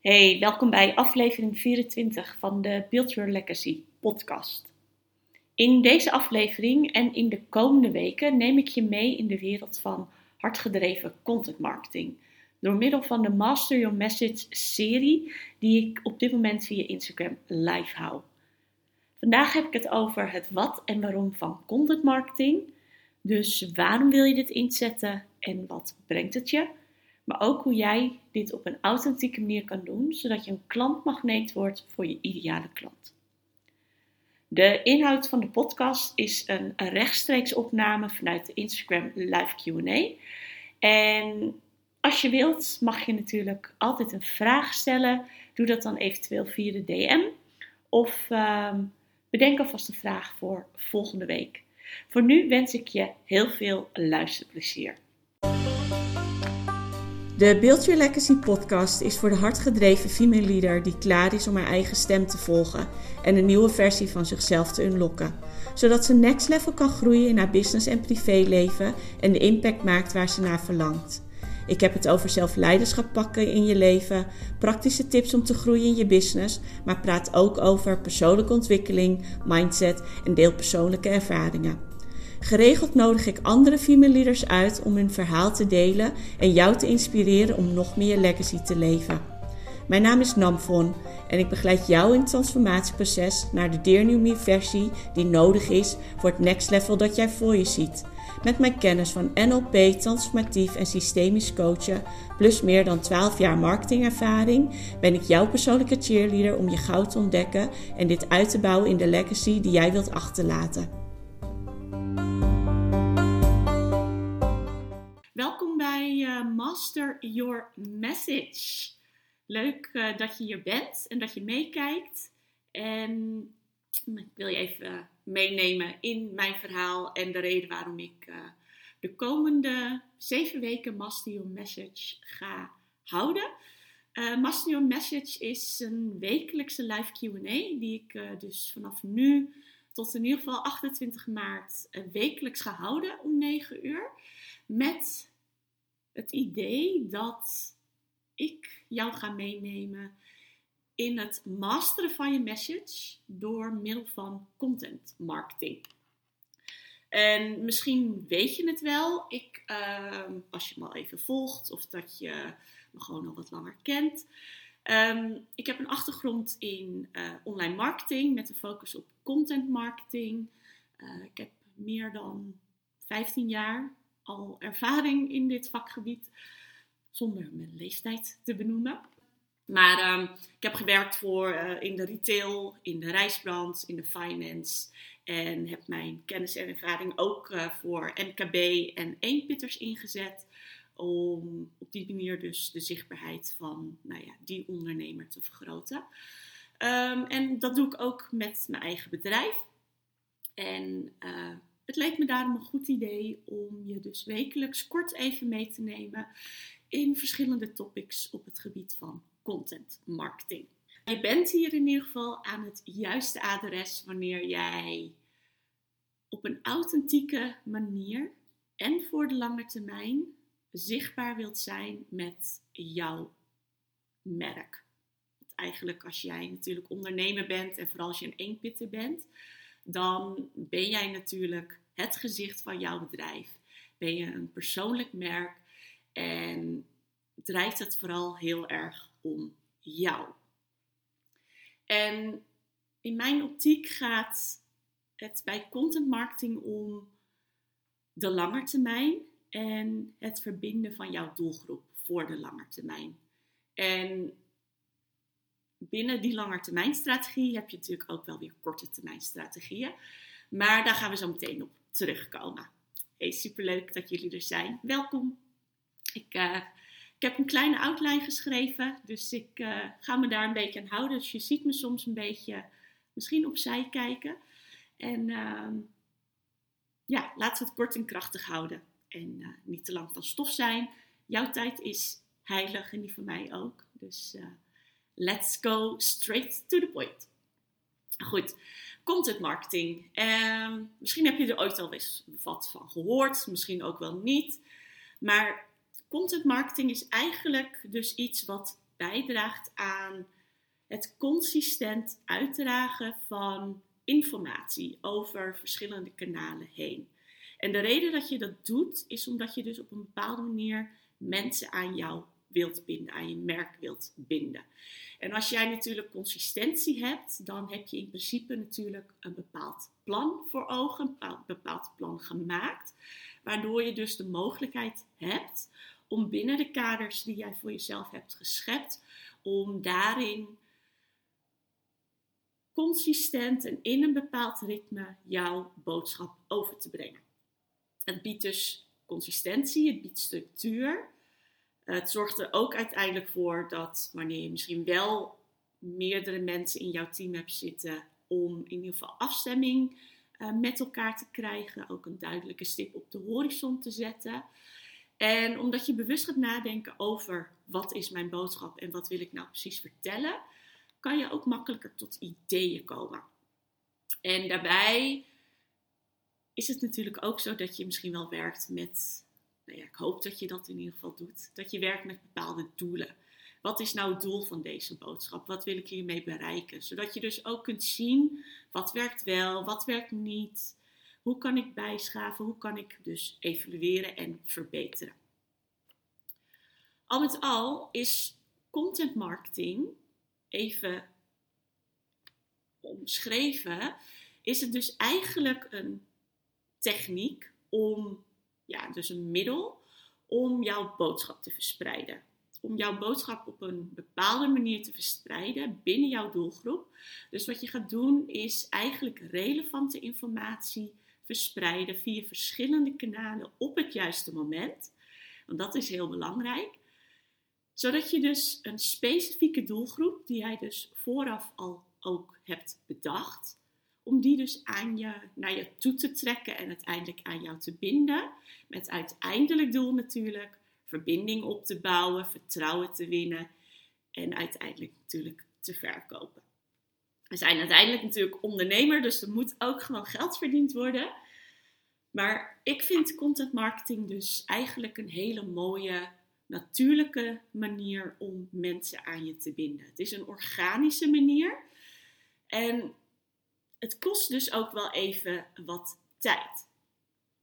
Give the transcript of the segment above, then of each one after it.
Hey, welkom bij aflevering 24 van de Build Your Legacy podcast. In deze aflevering en in de komende weken neem ik je mee in de wereld van hardgedreven content marketing. Door middel van de Master Your Message serie die ik op dit moment via Instagram live hou. Vandaag heb ik het over het wat en waarom van content marketing. Dus waarom wil je dit inzetten en wat brengt het je? Maar ook hoe jij dit op een authentieke manier kan doen, zodat je een klantmagneet wordt voor je ideale klant. De inhoud van de podcast is een rechtstreeks opname vanuit de Instagram Live QA. En als je wilt, mag je natuurlijk altijd een vraag stellen. Doe dat dan eventueel via de DM. Of uh, bedenk alvast een vraag voor volgende week. Voor nu wens ik je heel veel luisterplezier. De Build Your Legacy podcast is voor de hardgedreven female leader die klaar is om haar eigen stem te volgen en een nieuwe versie van zichzelf te unlocken. Zodat ze next level kan groeien in haar business en privéleven en de impact maakt waar ze naar verlangt. Ik heb het over zelfleiderschap pakken in je leven, praktische tips om te groeien in je business, maar praat ook over persoonlijke ontwikkeling, mindset en deel persoonlijke ervaringen. Geregeld nodig ik andere female leaders uit om hun verhaal te delen en jou te inspireren om nog meer legacy te leven. Mijn naam is Namfon en ik begeleid jou in het transformatieproces naar de Dear versie die nodig is voor het next level dat jij voor je ziet. Met mijn kennis van NLP, transformatief en systemisch coachen, plus meer dan 12 jaar marketingervaring, ben ik jouw persoonlijke cheerleader om je goud te ontdekken en dit uit te bouwen in de legacy die jij wilt achterlaten. Uh, Master Your Message. Leuk uh, dat je hier bent en dat je meekijkt. En ik wil je even meenemen in mijn verhaal en de reden waarom ik uh, de komende zeven weken Master Your Message ga houden. Master Your Message is een wekelijkse live QA die ik dus vanaf nu tot in ieder geval 28 maart wekelijks ga houden om 9 uur. Met het idee dat ik jou ga meenemen in het masteren van je message door middel van content marketing. En misschien weet je het wel, ik, uh, als je me al even volgt of dat je me gewoon al wat langer kent. Um, ik heb een achtergrond in uh, online marketing met een focus op content marketing. Uh, ik heb meer dan 15 jaar al ervaring in dit vakgebied, zonder mijn leeftijd te benoemen. Maar uh, ik heb gewerkt voor uh, in de retail, in de reisbrand, in de finance. En heb mijn kennis en ervaring ook uh, voor MKB en eenpitters ingezet. Om op die manier dus de zichtbaarheid van nou ja, die ondernemer te vergroten. Um, en dat doe ik ook met mijn eigen bedrijf. En uh, het leek me daarom een goed idee om je dus wekelijks kort even mee te nemen in verschillende topics op het gebied van content marketing. Je bent hier in ieder geval aan het juiste adres wanneer jij op een authentieke manier en voor de lange termijn zichtbaar wilt zijn met jouw merk. Want eigenlijk als jij natuurlijk ondernemer bent en vooral als je een eenpitter bent, dan ben jij natuurlijk het gezicht van jouw bedrijf. Ben je een persoonlijk merk en draait het vooral heel erg om jou. En in mijn optiek gaat het bij content marketing om de langetermijn en het verbinden van jouw doelgroep voor de langetermijn. En binnen die langetermijnstrategie heb je natuurlijk ook wel weer korte termijn strategieën. Maar daar gaan we zo meteen op terugkomen. Hey, superleuk dat jullie er zijn. Welkom. Ik, uh, ik heb een kleine outline geschreven, dus ik uh, ga me daar een beetje aan houden. Dus je ziet me soms een beetje misschien opzij kijken. En uh, ja, laten we het kort en krachtig houden. En uh, niet te lang van stof zijn. Jouw tijd is heilig en die van mij ook. Dus let's go straight to the point. Goed, content marketing. Uh, misschien heb je er ooit al eens wat van gehoord, misschien ook wel niet. Maar content marketing is eigenlijk dus iets wat bijdraagt aan het consistent uitdragen van informatie over verschillende kanalen heen. En de reden dat je dat doet, is omdat je dus op een bepaalde manier mensen aan jou wilt binden, aan je merk wilt binden. En als jij natuurlijk consistentie hebt, dan heb je in principe natuurlijk een bepaald plan voor ogen, een bepaald plan gemaakt, waardoor je dus de mogelijkheid hebt om binnen de kaders die jij voor jezelf hebt geschept, om daarin consistent en in een bepaald ritme jouw boodschap over te brengen. Het biedt dus consistentie, het biedt structuur. Het zorgt er ook uiteindelijk voor dat wanneer je misschien wel meerdere mensen in jouw team hebt zitten, om in ieder geval afstemming uh, met elkaar te krijgen, ook een duidelijke stip op de horizon te zetten. En omdat je bewust gaat nadenken over wat is mijn boodschap en wat wil ik nou precies vertellen, kan je ook makkelijker tot ideeën komen. En daarbij is het natuurlijk ook zo dat je misschien wel werkt met, nou ik hoop dat je dat in ieder geval doet, dat je werkt met bepaalde doelen. Wat is nou het doel van deze boodschap? Wat wil ik hiermee bereiken? Zodat je dus ook kunt zien wat werkt wel, wat werkt niet. Hoe kan ik bijschaven? Hoe kan ik dus evalueren en verbeteren? Al met al is content marketing even omschreven, is het dus eigenlijk een techniek om, ja, dus een middel om jouw boodschap te verspreiden. Om jouw boodschap op een bepaalde manier te verspreiden binnen jouw doelgroep. Dus wat je gaat doen is eigenlijk relevante informatie verspreiden via verschillende kanalen op het juiste moment. Want dat is heel belangrijk zodat je dus een specifieke doelgroep, die jij dus vooraf al ook hebt bedacht, om die dus aan je, naar je toe te trekken en uiteindelijk aan jou te binden. Met uiteindelijk doel natuurlijk verbinding op te bouwen, vertrouwen te winnen en uiteindelijk natuurlijk te verkopen. We zijn uiteindelijk natuurlijk ondernemer, dus er moet ook gewoon geld verdiend worden. Maar ik vind content marketing dus eigenlijk een hele mooie natuurlijke manier om mensen aan je te binden. Het is een organische manier. En het kost dus ook wel even wat tijd.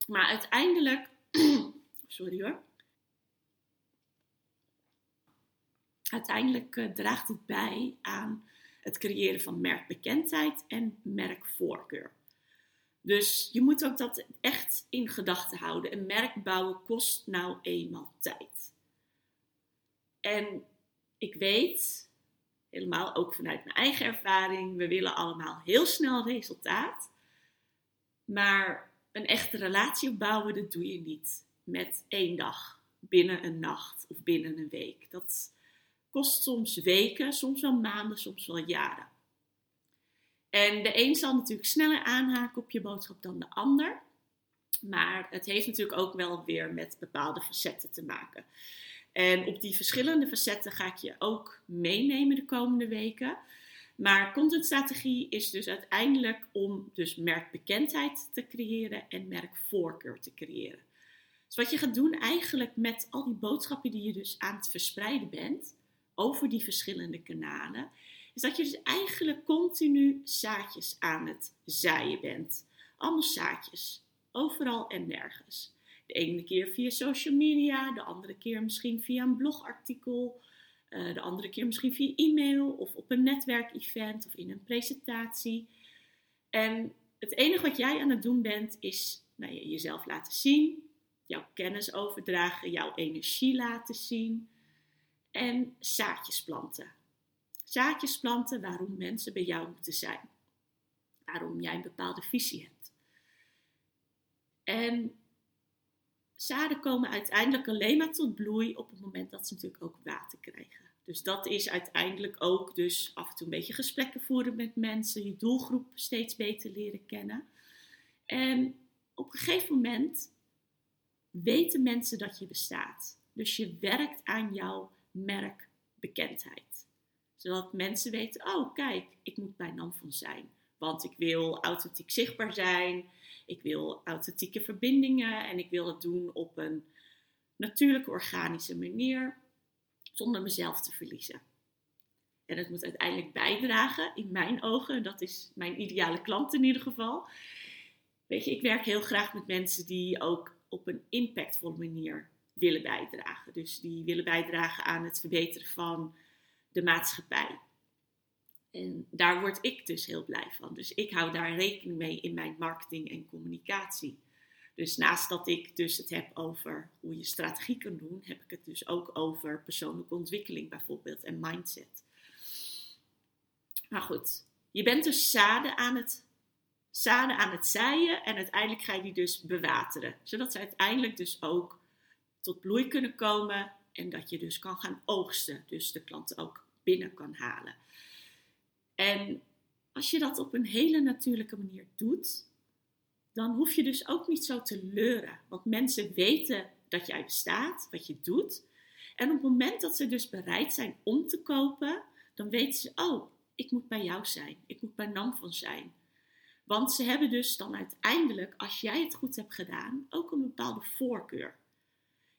Maar uiteindelijk, sorry hoor. Uiteindelijk uh, draagt het bij aan het creëren van merkbekendheid en merkvoorkeur. Dus je moet ook dat echt in gedachten houden. Een merk bouwen kost nou eenmaal tijd. En ik weet, helemaal ook vanuit mijn eigen ervaring, we willen allemaal heel snel resultaat. Maar een echte relatie opbouwen, dat doe je niet met één dag, binnen een nacht of binnen een week. Dat kost soms weken, soms wel maanden, soms wel jaren. En de een zal natuurlijk sneller aanhaken op je boodschap dan de ander. Maar het heeft natuurlijk ook wel weer met bepaalde facetten te maken. En op die verschillende facetten ga ik je ook meenemen de komende weken. Maar contentstrategie is dus uiteindelijk om dus merkbekendheid te creëren en merkvoorkeur te creëren. Dus wat je gaat doen eigenlijk met al die boodschappen die je dus aan het verspreiden bent over die verschillende kanalen, is dat je dus eigenlijk continu zaadjes aan het zaaien bent. Allemaal zaadjes, overal en nergens. De ene keer via social media, de andere keer misschien via een blogartikel, uh, de andere keer misschien via e-mail of op een netwerkevent of in een presentatie. En het enige wat jij aan het doen bent is nou, jezelf laten zien, jouw kennis overdragen, jouw energie laten zien en zaadjes planten. Zaadjes planten waarom mensen bij jou moeten zijn. Waarom jij een bepaalde visie hebt. En zaden komen uiteindelijk alleen maar tot bloei op het moment dat ze natuurlijk ook water krijgen. Dus dat is uiteindelijk ook dus af en toe een beetje gesprekken voeren met mensen, je doelgroep steeds beter leren kennen. En op een gegeven moment weten mensen dat je bestaat. Dus je werkt aan jouw merkbekendheid. Zodat mensen weten, oh kijk, ik moet bij NAM van zijn. Want ik wil authentiek zichtbaar zijn. Ik wil authentieke verbindingen en ik wil het doen op een natuurlijke, organische manier. zonder mezelf te verliezen. En het moet uiteindelijk bijdragen, in mijn ogen, dat is mijn ideale klant in ieder geval. Weet je, ik werk heel graag met mensen die ook op een impactvolle manier willen bijdragen. Dus die willen bijdragen aan het verbeteren van de maatschappij. En daar word ik dus heel blij van. Dus ik hou daar rekening mee in mijn marketing en communicatie. Dus naast dat ik dus het heb over hoe je strategie kan doen, heb ik het dus ook over persoonlijke ontwikkeling bijvoorbeeld en mindset. Maar goed, je bent dus zaden aan het, zaden aan het zaaien en uiteindelijk ga je die dus bewateren. Zodat ze uiteindelijk dus ook tot bloei kunnen komen en dat je dus kan gaan oogsten. Dus de klanten ook binnen kan halen. En als je dat op een hele natuurlijke manier doet, dan hoef je dus ook niet zo te leuren. Want mensen weten dat jij bestaat, wat je doet. En op het moment dat ze dus bereid zijn om te kopen, dan weten ze, oh, ik moet bij jou zijn. Ik moet bij van zijn. Want ze hebben dus dan uiteindelijk, als jij het goed hebt gedaan, ook een bepaalde voorkeur.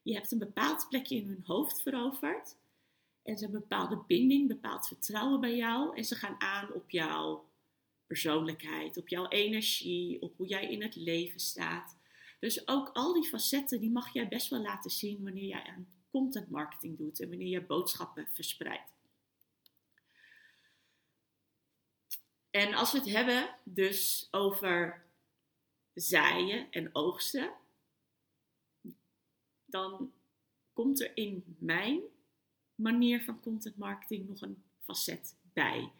Je hebt een bepaald plekje in hun hoofd veroverd. En ze hebben een bepaalde binding, bepaald vertrouwen bij jou. En ze gaan aan op jouw persoonlijkheid, op jouw energie, op hoe jij in het leven staat. Dus ook al die facetten, die mag jij best wel laten zien wanneer jij aan content marketing doet en wanneer je boodschappen verspreidt. En als we het hebben dus over zaaien en oogsten, dan komt er in mijn manier van content marketing nog een facet bij.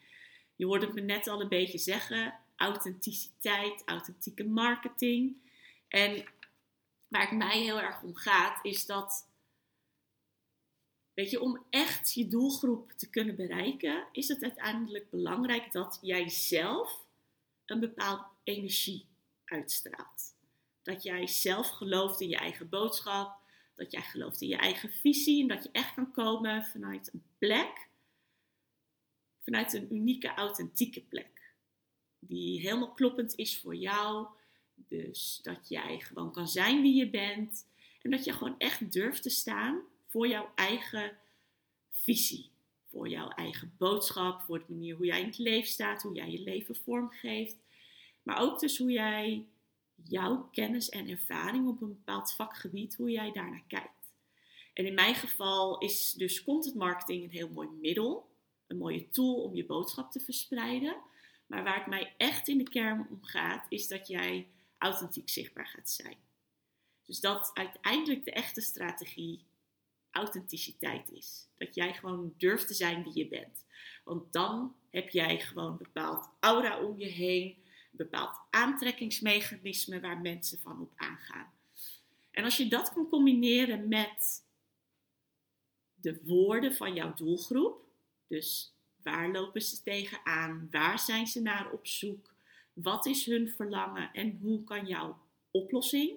Je hoorde het me net al een beetje zeggen: authenticiteit, authentieke marketing. En waar het mij heel erg om gaat, is dat. Weet je, om echt je doelgroep te kunnen bereiken, is het uiteindelijk belangrijk dat jij zelf een bepaalde energie uitstraalt. Dat jij zelf gelooft in je eigen boodschap, dat jij gelooft in je eigen visie en dat je echt kan komen vanuit een plek vanuit een unieke, authentieke plek. Die helemaal kloppend is voor jou. Dus dat jij gewoon kan zijn wie je bent. En dat je gewoon echt durft te staan voor jouw eigen visie. Voor jouw eigen boodschap, voor de manier hoe jij in het leven staat, hoe jij je leven vormgeeft. Maar ook dus hoe jij jouw kennis en ervaring op een bepaald vakgebied, hoe jij daarnaar kijkt. En in mijn geval is dus content marketing een heel mooi middel een mooie tool om je boodschap te verspreiden. Maar waar het mij echt in de kern om gaat, is dat jij authentiek zichtbaar gaat zijn. Dus dat uiteindelijk de echte strategie authenticiteit is. Dat jij gewoon durft te zijn wie je bent. Want dan heb jij gewoon een bepaald aura om je heen, een bepaald aantrekkingsmechanisme waar mensen van op aangaan. En als je dat kan combineren met de woorden van jouw doelgroep, dus waar lopen ze tegenaan? Waar zijn ze naar op zoek? Wat is hun verlangen en hoe kan jouw oplossing,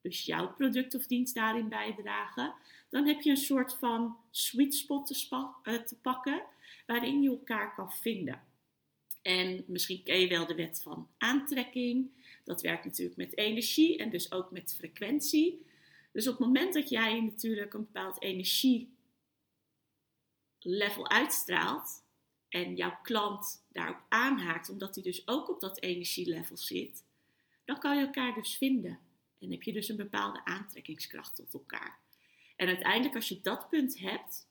dus jouw product of dienst daarin bijdragen? Dan heb je een soort van sweet spot te, eh, te pakken waarin je elkaar kan vinden. En misschien ken je wel de wet van aantrekking. Dat werkt natuurlijk met energie en dus ook met frequentie. Dus op het moment dat jij natuurlijk een bepaald energie level uitstraalt en jouw klant daarop aanhaakt, omdat hij dus ook op dat energielevel zit, dan kan je elkaar dus vinden. En heb je dus een bepaalde aantrekkingskracht tot elkaar. En uiteindelijk, als je dat punt hebt,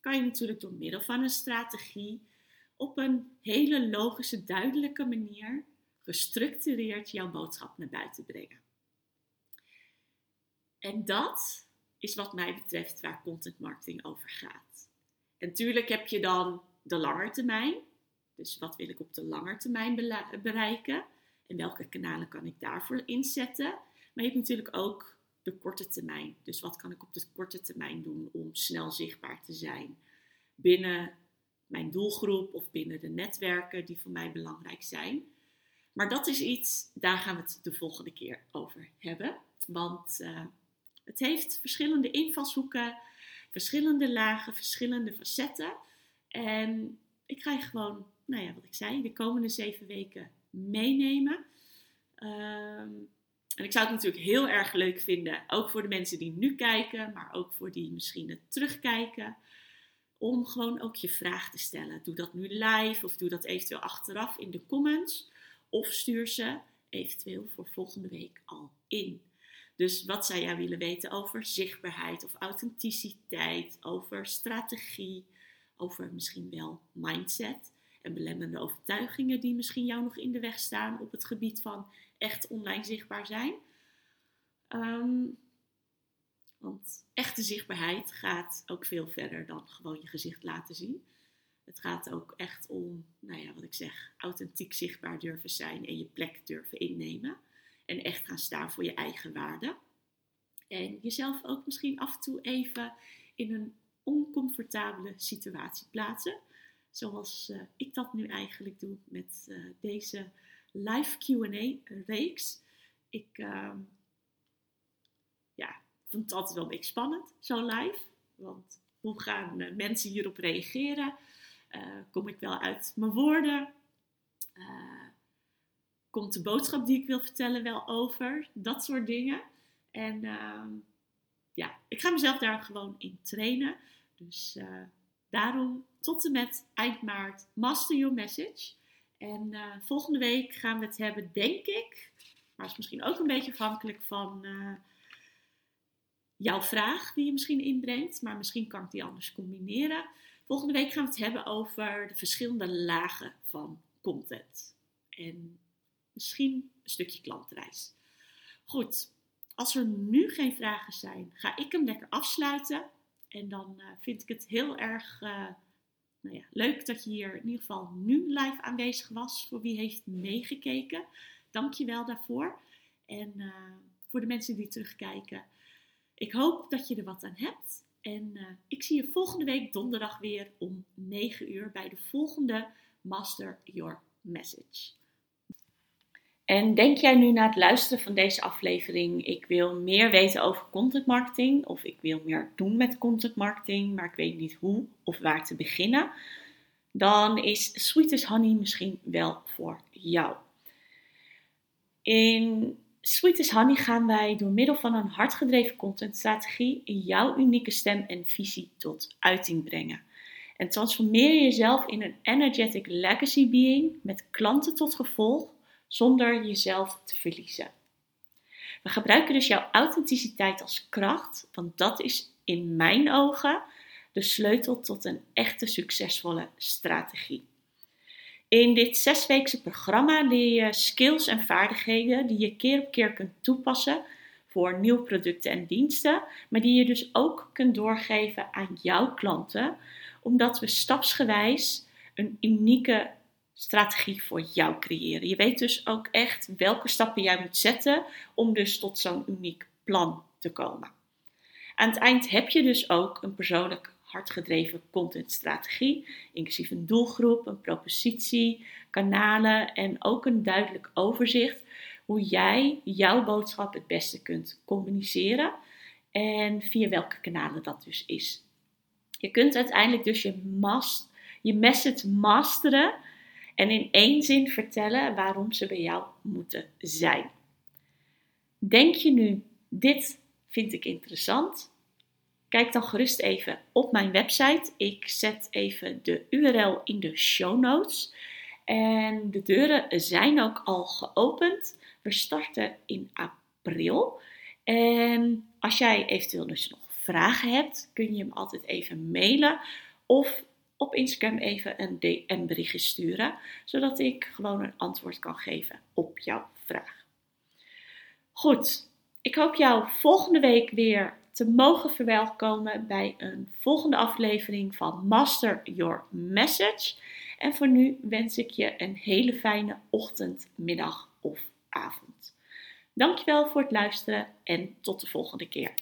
kan je natuurlijk door middel van een strategie op een hele logische, duidelijke manier gestructureerd jouw boodschap naar buiten brengen. En dat is wat mij betreft waar content marketing over gaat. En natuurlijk heb je dan de lange termijn. Dus wat wil ik op de lange termijn bereiken? En welke kanalen kan ik daarvoor inzetten? Maar je hebt natuurlijk ook de korte termijn. Dus wat kan ik op de korte termijn doen om snel zichtbaar te zijn binnen mijn doelgroep of binnen de netwerken die voor mij belangrijk zijn. Maar dat is iets, daar gaan we het de volgende keer over hebben. Want uh, het heeft verschillende invalshoeken verschillende lagen, verschillende facetten. En ik ga je gewoon, nou ja, wat ik zei, de komende zeven weken meenemen. Ehm, en ik zou het natuurlijk heel erg leuk vinden, ook voor de mensen die nu kijken, maar ook voor die misschien het terugkijken. Om gewoon ook je vraag te stellen. Doe dat nu live of doe dat eventueel achteraf in de comments. Of stuur ze eventueel voor volgende week al in. Dus wat zou jij willen weten over zichtbaarheid of authenticiteit, over strategie, over misschien wel mindset en belemmerende overtuigingen die misschien jou nog in de weg staan op het gebied van echt online zichtbaar zijn? Ehm, want echte zichtbaarheid gaat ook veel verder dan gewoon je gezicht laten zien. Het gaat ook echt om, nou ja, wat ik zeg, authentiek zichtbaar durven zijn en je plek durven innemen. En echt gaan staan voor je eigen waarde. En jezelf ook misschien af en toe even in een oncomfortabele situatie plaatsen. Zoals uh, ik dat nu eigenlijk doe met uh, deze live QA-reeks. Ik uh, ja, vind het altijd wel een beetje spannend, zo live. Want hoe gaan uh, mensen hierop reageren? kom ik wel uit mijn woorden? komt de boodschap die ik wil vertellen wel over? Dat soort dingen. En ehm, ja, ik ga mezelf daar gewoon in trainen. Dus daarom tot en met eind maart Master Your Message. En volgende week gaan we het hebben, denk ik, maar is misschien ook een beetje afhankelijk van jouw vraag die je misschien inbrengt. Maar misschien kan ik die anders combineren. Volgende week gaan we het hebben over de verschillende lagen van content. En misschien een stukje klantreis. Goed, als er nu geen vragen zijn, ga ik hem lekker afsluiten. En dan uh, vind ik het heel erg uh, nou ja, leuk dat je hier in ieder geval nu live aanwezig was. Voor wie heeft meegekeken. Dank je wel daarvoor. En uh, voor de mensen die terugkijken. Ik hoop dat je er wat aan hebt. En ik zie je volgende week donderdag weer om 9 uur bij de volgende Master Your Message. En denk jij nu na het luisteren van deze aflevering, ik wil meer weten over content marketing of ik wil meer doen met content marketing, maar ik weet niet hoe of waar te beginnen, dan is Sweet as Honey misschien wel voor jou. In Sweet as Honey gaan wij door middel van een hardgedreven contentstrategie jouw unieke stem en visie tot uiting brengen. En transformeer jezelf in een energetic legacy being met klanten tot gevolg zonder jezelf te verliezen. We gebruiken dus jouw authenticiteit als kracht, want dat is in mijn ogen de sleutel tot een echte succesvolle strategie. In dit zesweekse programma leer je skills en vaardigheden die je keer op keer kunt toepassen voor nieuwe producten en diensten, maar die je dus ook kunt doorgeven aan jouw klanten, omdat we stapsgewijs een unieke strategie voor jou creëren. Je weet dus ook echt welke stappen jij moet zetten om dus tot zo'n uniek plan te komen. Aan het eind heb je dus ook een persoonlijk hardgedreven contentstrategie, inclusief een doelgroep, een propositie, kanalen en ook een duidelijk overzicht hoe jij jouw boodschap het beste kunt communiceren en via welke kanalen dat dus is. Je kunt uiteindelijk dus je, mas, je message masteren en in één zin vertellen waarom ze bij jou moeten zijn. Denk je nu, dit vind ik interessant? Kijk dan gerust even op mijn website. Ik zet even de URL in de show notes. En de deuren zijn ook al geopend. We starten in april. En als jij eventueel dus nog vragen hebt, kun je hem altijd even mailen. Of op Instagram even een DM-berichtje sturen, zodat ik gewoon een antwoord kan geven op jouw vraag. Goed, ik hoop jou volgende week weer te mogen verwelkomen bij een volgende aflevering van Master Your Message. En voor nu wens ik je een hele fijne ochtend, middag of avond. Dankjewel voor het luisteren en tot de volgende keer.